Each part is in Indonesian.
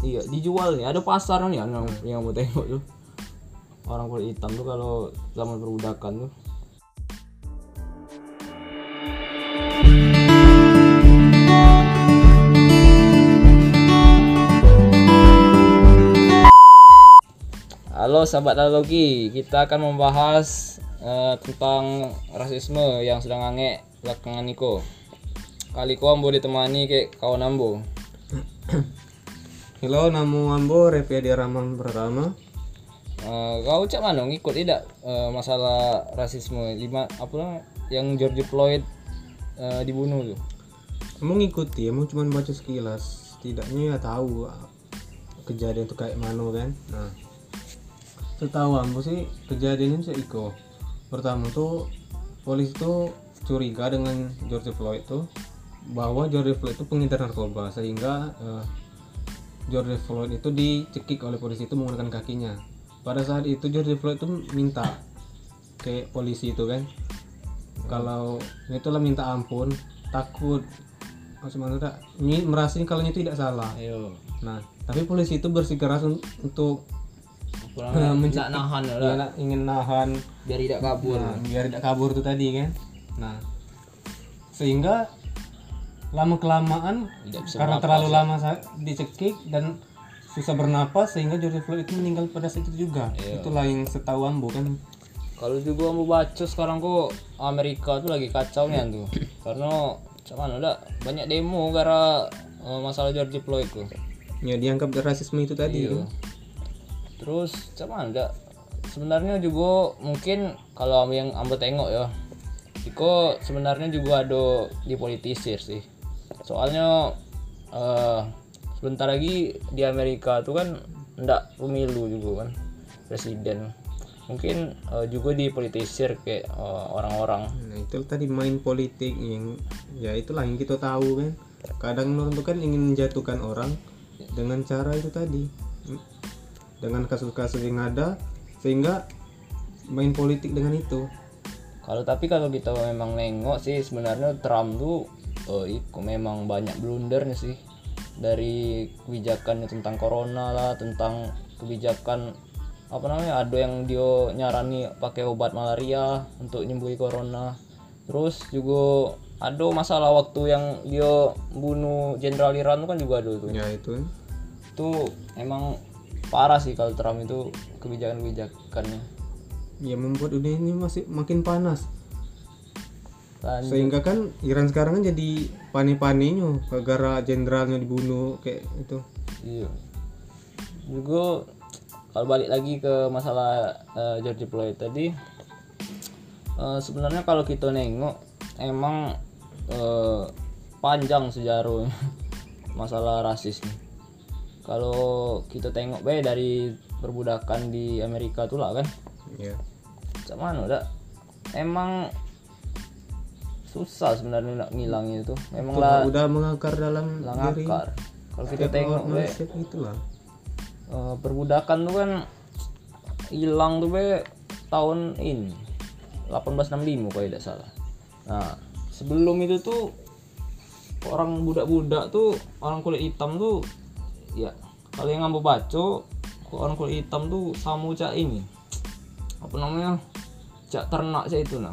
iya dijual nih ada pasar nih yang yang mau tengok tuh orang kulit hitam tuh kalau zaman perbudakan tuh Halo sahabat analogi, kita akan membahas eh, tentang rasisme yang sedang anget belakangan niko. Kali ko ambo ditemani ke kawan ambo. Halo, namo Ambo Revi Adi Rahman pertama. Eh, kau cak mana ngikut tidak eh, masalah rasisme lima apa namanya yang George Floyd eh, dibunuh tuh? Kamu ngikuti, emang cuma baca sekilas. Setidaknya ya tahu ah, kejadian itu kayak mana kan. Nah, setahu Ambo sih kejadiannya sih Iko. Pertama tuh polisi tuh curiga dengan George Floyd tuh bahwa George Floyd itu pengedar narkoba sehingga eh, George Floyd itu dicekik oleh polisi itu menggunakan kakinya. Pada saat itu George Floyd itu minta ke polisi itu kan kalau itulah minta ampun takut. Maksudnya? Tak ini merasa kalau itu tidak salah. Ayo, nah tapi polisi itu bersikeras un- untuk. Nak nahan ya lah, ingin nahan. Biar tidak kabur. nah, biar tidak kabur tuh tadi kan. Nah sehingga lama kelamaan karena bernapas, terlalu lama dicekik dan susah bernapas sehingga George Floyd itu meninggal pada saat itu juga Iya. itulah yang setahu ambo kan Kalau juga mau baca sekarang kok Amerika tuh lagi kacau nih tuh. Karena cuman ada banyak demo gara eh, masalah George Floyd tuh. ya dianggap rasisme itu tadi Iya. kan Terus cuman ada sebenarnya juga mungkin kalau yang ambo tengok ya. Iko sebenarnya juga ada dipolitisir sih. Soalnya eh sebentar lagi di Amerika tuh kan ndak pemilu juga kan presiden. Mungkin eh, juga dipolitisir kayak eh, orang-orang. Nah itu tadi main politik yang ya itulah yang kita tahu kan. Kadang orang tuh kan ingin menjatuhkan orang dengan cara itu tadi, dengan kasus-kasus yang ada sehingga main politik dengan itu. Kalau tapi kalau kita memang nengok sih sebenarnya Trump tuh eh, iko memang banyak blundernya sih dari kebijakannya tentang corona lah, tentang kebijakan apa namanya ada yang dia nyarani pakai obat malaria untuk nyembuhi corona. Terus juga ada masalah waktu yang dia bunuh Jenderal Iran kan juga ada tuh. Ya itu. Itu emang parah sih kalau Trump itu kebijakan-kebijakannya. Ya membuat dunia ini masih makin panas. Lanjut. Sehingga kan Iran sekarang kan jadi pani-paninya gara jenderalnya dibunuh kayak itu. Iya. Juga kalau balik lagi ke masalah eh, George Floyd tadi, eh, sebenarnya kalau kita nengok emang eh, panjang sejarah masalah rasis nih. Kalau kita tengok be dari perbudakan di Amerika tuh lah kan, Ya. sama udah emang susah sebenarnya nak ngilangin itu. Memang lah Udah mengakar dalam lah diri. ngakar. Kalau kita tengok be itulah. Eh, perbudakan tuh kan hilang tuh be tahun ini 1865 kalau tidak salah. Nah sebelum itu tuh orang budak-budak tuh orang kulit hitam tuh ya kalau yang ngambil baco orang kulit hitam tuh samu cak ini apa namanya cak ternak cak itu nah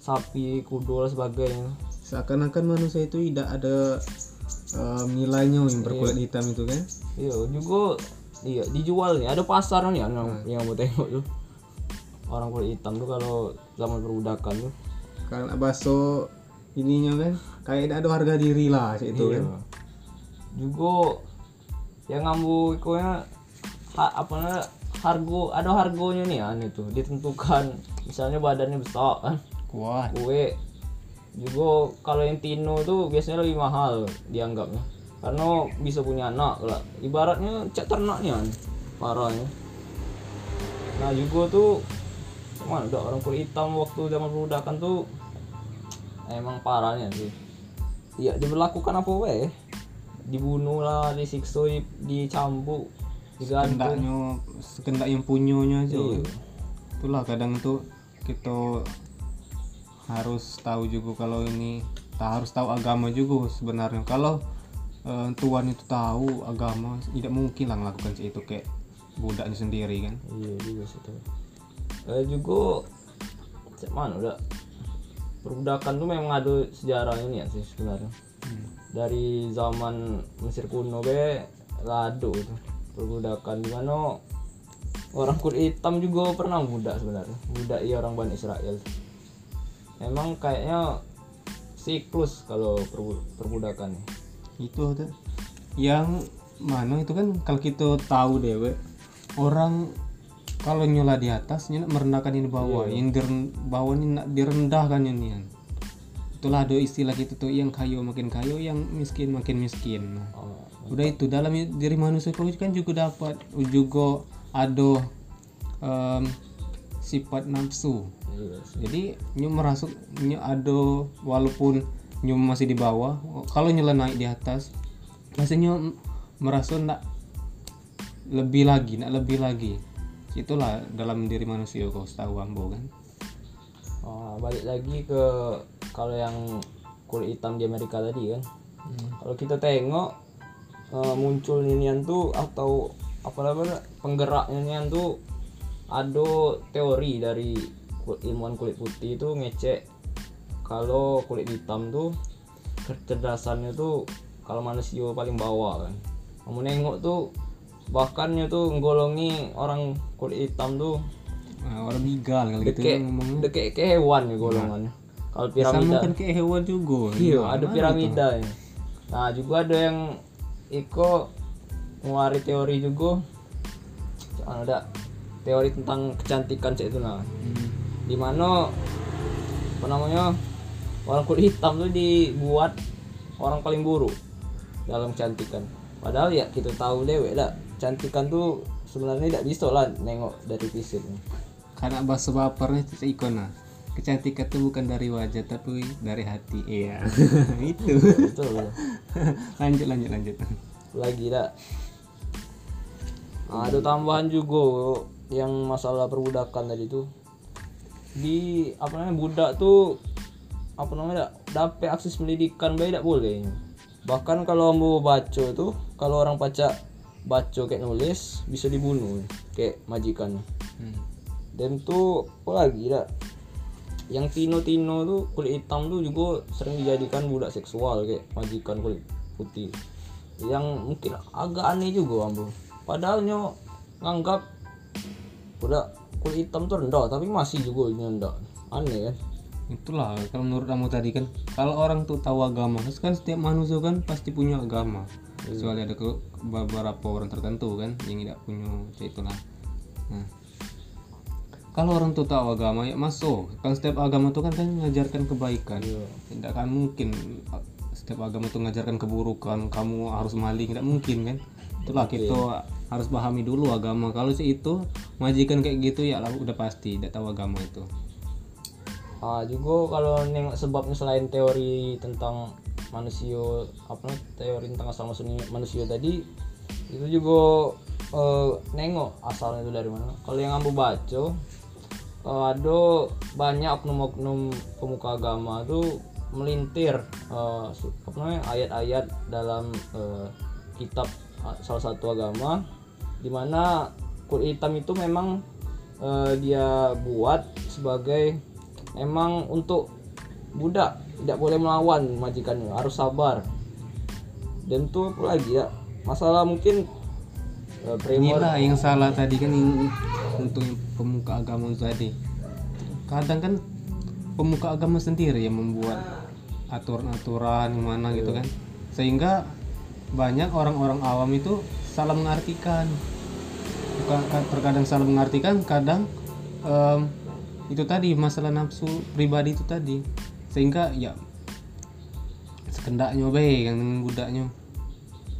sapi kuda dan sebagainya. Seakan-akan manusia itu tidak ada eh, nilainya yang berkulit hitam itu kan. Iya juga iya dijual nih. Ada pasar nih yang yang mau tengok tuh. Orang kulit hitam tuh kalau zaman perbudakan tuh. Karena bakso ininya kan? Kayak tidak ada harga diri lah itu iya. kan? Juga yang ngambu ikonya ha, apa namanya harga ada harganya nih an itu ditentukan. Misalnya badannya besar kan kuat kue. Juga kalau yang tino tuh biasanya lebih mahal dianggapnya. Karena bisa punya anak lah. Ibaratnya cek ternaknya parahnya. Nah juga tuh mana ada orang kulit hitam waktu zaman perbudakan tuh emang parahnya sih. Ya diberlakukan apa weh dibunuh lah disiksa di- dicambuk digantung. Sekendak yang punyanya aja Iya. itulah kadang tuh kita harus tahu juga kalau ini tak harus tahu agama juga sebenarnya. Kalau eh, tuan itu tahu agama tidak mungkin lah melakukan itu kayak budaknya sendiri kan? Iya juga sih tuh eh juga cak mana udah perbudakan tuh memang ada sejarahnya nih ya sih sebenarnya. Dari zaman Mesir kuno be lado tuh perbudakan. Di mana orang kulit hitam juga pernah budak sebenarnya. Budak iya orang Bani Israel memang kayaknya siklus kalau perbu- perbudakan itu tuh yang mana itu kan kalau kita tahu dewe orang kalau nyola di atas nyola merendahkan ini bawah. Yang diren, bawah ini nak direndahkan ini kan itulah ada istilah gitu tuh yang kayu makin kayu yang miskin makin miskin. Oh, udah itu dalam diri manusia kan juga dapat juga ada em, sifat nafsu. Jadi nyu merasuk nyu ada walaupun nyu masih di bawah kalau nyela naik di atas rasanya merasa nak lebih lagi nak lebih lagi. Itulah dalam diri manusia kau tahu ambo kan? Oh, balik lagi ke kalau yang kulit hitam di Amerika tadi kan. Kalau kita tengok eh, muncul ninian tuh atau apa namanya penggeraknya ninian tuh ada teori dari ilmuwan kulit putih itu ngecek kalau kulit hitam tuh kecerdasannya tuh kalau manusia paling bawah kan. Kamu nengok tuh bahkannya tuh nggolongi orang kulit hitam tuh Nah, orang bigal kalau gitu Deke, ngomongnya deke ke hewan ya golongannya. Kalau sama piramida, kan kayak hewan juga iya ada tuh? piramida ya. Nah juga ada yang Iko ngeluarin teori juga, ada teori tentang kecantikan cek itu nah. Hmm. Di mana apa namanya? Orang kulit hitam tuh dibuat orang paling buruk dalam kecantikan. Padahal ya kita tahu dewek dah cantikan tuh sebenarnya tidak bisa lah nengok dari fisik. karena bahasa bapernya itu ikon nah kecantikan itu bukan dari wajah tapi dari hati. Iya. Itu. Betul. lanjut lanjut lanjut. Lagi dah ada tambahan juga yang masalah perbudakan tadi tuh di apa namanya budak tuh apa namanya dapat akses pendidikan baik tidak boleh. Bahkan kalau mau baca tuh kalau orang baca baca kayak nulis bisa dibunuh kayak majikan. Hmm. dan tuh apa lagi dah yang tino tino tuh kulit hitam tuh juga sering dijadikan budak seksual kayak majikan kulit putih. Yang mungkin agak aneh juga ambo. Padahal nyo nganggap budak kulit hitam tuh rendah tapi masih juga ini rendah. Aneh kan itulah kalau menurut kamu tadi kan kalau orang tuh tahu agama kan setiap manusia kan pasti punya agama. Kecuali ada ke beberapa orang tertentu kan yang tidak punya ya itulah. Nah. Kalau orang tuh tahu agama ya masuk. Kan setiap agama tuh kan kan mengajarkan kebaikan. Tidak akan mungkin setiap agama tuh mengajarkan keburukan kamu harus maling tidak mungkin kan itulah kita harus pahami dulu agama. Kalau sih itu majikan kayak gitu ya lah, udah pasti tidak tahu agama itu. Ah juga kalau nengok sebabnya selain teori tentang manusia apa teori tentang asal manusia, manusia tadi itu juga eh, nengok asalnya itu dari mana. Kalau yang ambu baca eh, ada banyak oknum-oknum pemuka agama tuh melintir su- apa namanya ayat-ayat dalam eh, kitab salah satu agama di mana kulit hitam itu memang eh, dia buat sebagai emang untuk budak tidak boleh melawan majikannya harus sabar. Dan tuh apa lagi ya? Masalah mungkin eh, primor inilah yang salah tadi kan yang untuk pemuka agama tadi. Kadang kan pemuka agama sendiri yang membuat aturan-aturan gimana gitu kan. Sehingga banyak orang-orang awam itu salah mengartikan. Terkadang salah mengartikan kadang em, itu tadi masalah nafsu pribadi itu tadi. Sehingga ya sekendaknya be yang budaknya.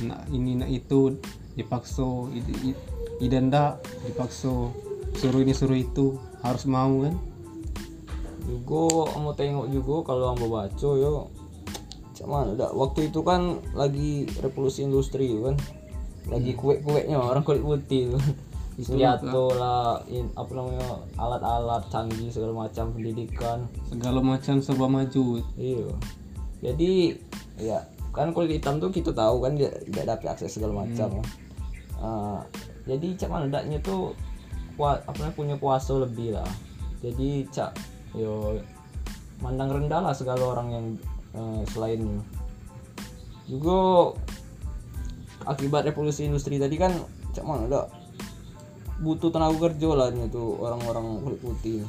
Nak ini nak itu dipaksa id- id- ida ndak dipaksa suruh ini suruh itu harus mau kan? Juga kamu tengok juga kalau kamu baca yo cuman udah waktu itu kan lagi revolusi industri kan. Lagi kue-kuenya orang kulit putih senjata lah in- apa namanya alat-alat canggih segala macam pendidikan. Segala macam serba maju. Iya. Jadi ya kan kulit hitam tuh kita tahu kan dia tidak dapat akses segala macam. Kan. Ah, jadi cak mana? Daknya tuh kua, apa namanya, punya kuasa lebih lah. Jadi cak yo mandang rendah lah segala orang yang eh, selain juga akibat revolusi industri tadi kan cak mana dak? Butuh tenaga kerja lah tuh orang-orang kulit putih.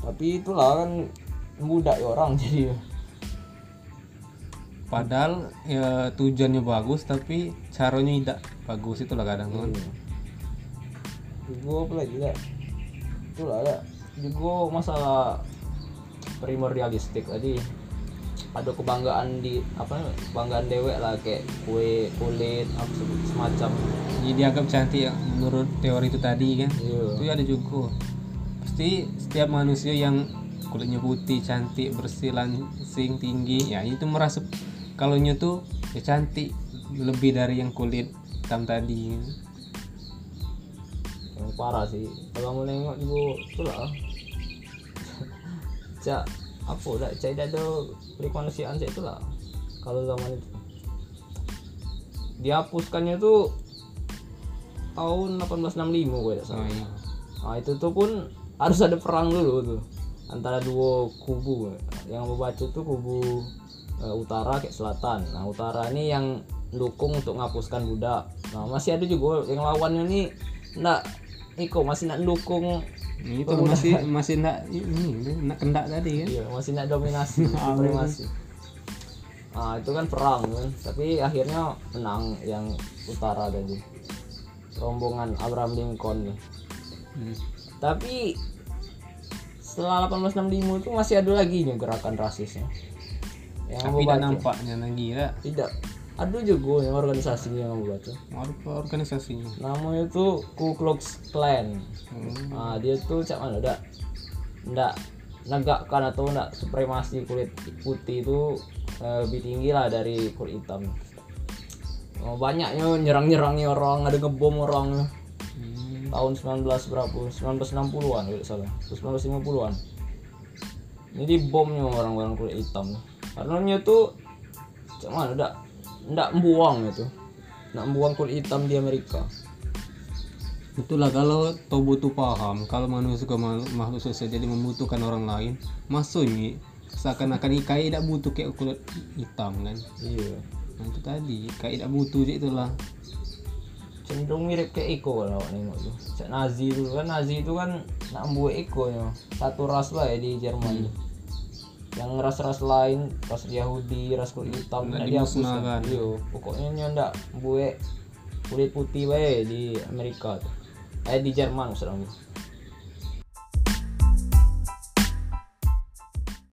Tapi itulah kan mudah ya orang jadi. Padahal ya tujuannya bagus tapi caranya tidak bagus itulah kadang kan. Juga apa lagi ya itulah ya juga masalah primordialistik tadi ada kebanggaan di apa kebanggaan dewek lah kayak kue kulit apa sebut semacam. Jadi dianggap cantik ya menurut teori itu tadi kan. Iya. Itu ada juga pasti setiap manusia yang kulitnya putih cantik bersih langsing tinggi ya itu merasa kalau tuh ya cantik lebih dari yang kulit hitam tadi. Yang parah sih. Kalau mau nengok juga itulah. Cak apa cak tidak ada kemanusiaan cak itulah kalau zaman itu. Dihapuskannya tuh tahun 1865 gue salah. Iya. nah itu tuh pun harus ada perang dulu tuh antara dua kubu. Yang membaca tuh kubu eh, utara kayak selatan. Nah utara ini yang dukung untuk menghapuskan budak. Nah masih ada juga yang lawannya nih ndak Iko masih nak dukung itu masih masih nak ini nak kendak tadi kan? Iya masih nak dominasi supremasi. nah itu kan perang kan? Tapi akhirnya menang yang utara tadi. Rombongan Abraham Lincoln nih. Hmm. tapi setelah 1865 itu masih ada lagi nih gerakan rasisnya. Yang tapi tidak nampaknya lagi ya tidak ada juga yang organisasinya yang kamu baca apa organisasinya? Namanya itu Ku Klux Klan. Hmm. nah dia tuh cak mana udah ndak negakkan atau ndak supremasi kulit putih itu eh, lebih tinggi lah dari kulit hitam. Oh, banyaknya nyerang-nyerangnya orang ada ngebom orang. Hmm. tahun 19 berapa? 1960-an kalau tidak salah. 1950-an jadi bomnya orang-orang kulit hitam. Karena tuh cak mana ndak ndak buang itu. Ndak buang kulit hitam di Amerika. Itulah kalau tau butuh paham kalau manusia ma- makhluk sosial jadi membutuhkan orang lain ini seakan-akan ikai tidak butuh kayak kulit hitam kan? Iya. Nah itu tadi kayak tidak butuh je itulah. Cenderung mirip kayak Eko kalau awak nengok tuh Cak Nazi itu kan Nazi itu kan nak buat Eko nya satu ras lah ya di Jerman yang ras-ras lain ras Yahudi ras kulit hitam Nggak dimusnahkan. iya pokoknya nya ndak buat kulit putih bae di Amerika tuh. Eh di Jerman maksud aku